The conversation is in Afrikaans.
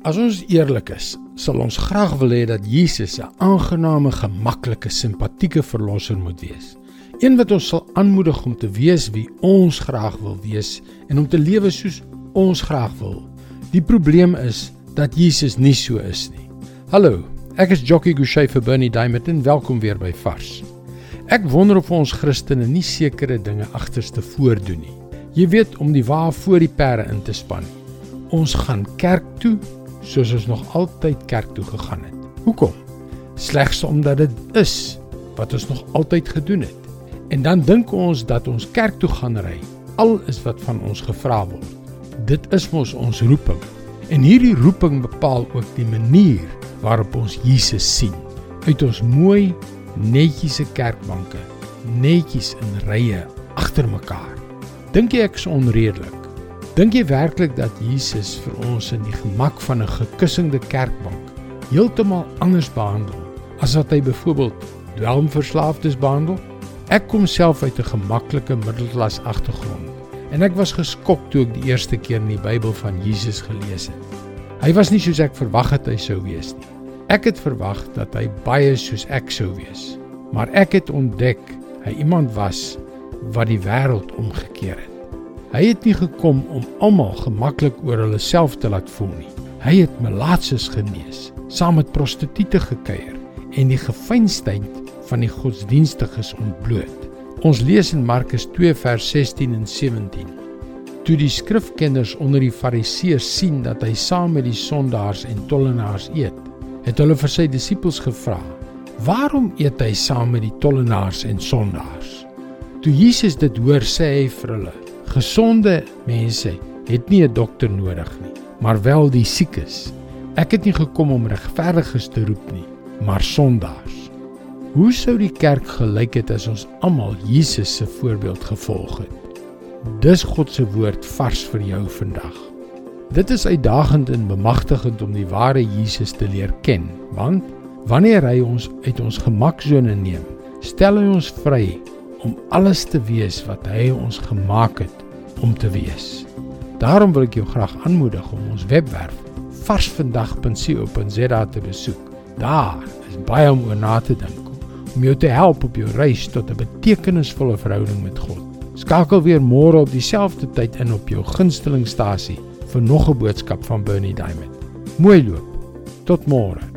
As ons eerlik is, sal ons graag wil hê dat Jesus 'n aangename, gemaklike, simpatieke verlosser moet wees. Een wat ons sal aanmoedig om te wees wie ons graag wil wees en om te lewe soos ons graag wil. Die probleem is dat Jesus nie so is nie. Hallo, ek is Jockey Gouchee vir Bernie Diamond en welkom weer by Vars. Ek wonder of ons Christene nie sekere dinge agterste voordoen nie. Jy weet om die wa voor die perde in te span. Ons gaan kerk toe soos ons nog altyd kerk toe gegaan het. Hoekom? Slegs omdat dit is wat ons nog altyd gedoen het. En dan dink ons dat ons kerk toe gaan ry al is wat van ons gevra word. Dit is mos ons roeping. En hierdie roeping bepaal ook die manier waarop ons Jesus sien. Uit ons mooi, netjiese kerkbanke, netjies in rye agter mekaar. Dink jy ek is onredelik? Dink jy werklik dat Jesus vir ons in die gemak van 'n gekussende kerkbank heeltemal anders behandel as wat hy byvoorbeeld dwelmverslaafdes behandel? Ek kom self uit 'n gemaklike middelklas agtergrond en ek was geskok toe ek die eerste keer in die Bybel van Jesus gelees het. Hy was nie soos ek verwag het hy sou wees nie. Ek het verwag dat hy baie soos ek sou wees, maar ek het ontdek hy iemand was wat die wêreld omgekeer het. Hy het nie gekom om almal gemaklik oor hulle self te laat voel nie. Hy het melaatses genees, saam met prostituie gekuier en die gefeinstheid van die godsdienstiges ontbloot. Ons lees in Markus 2 vers 16 en 17. Toe die skrifkenners onder die fariseërs sien dat hy saam met die sondaars en tollenaars eet, het hulle vir sy disippels gevra: "Waarom eet hy saam met die tollenaars en sondaars?" Toe Jesus dit hoor, sê hy vir hulle: "Gesonde mense het nie 'n dokter nodig nie, maar wel die siekes. Ek het nie gekom om regverdiges te roep nie, maar sondaars." Hoe sou die kerk gelyk het as ons almal Jesus se voorbeeld gevolg het? Dis God se woord vars vir jou vandag. Dit is uitdagend en bemagtigend om die ware Jesus te leer ken, want wanneer hy ons uit ons gemaksone neem, stel hy ons vry om alles te wees wat hy ons gemaak het om te wees. Daarom wil ek jou graag aanmoedig om ons webwerf varsvandag.co.za te besoek. Daar is baie om oor na te dink om jou te help op jou reis tot 'n betekenisvolle verhouding met God. Skakel weer môre op dieselfde tyd in op jou gunstelingstasie vir nog 'n boodskap van Bernie Diamond. Mooi loop. Tot môre.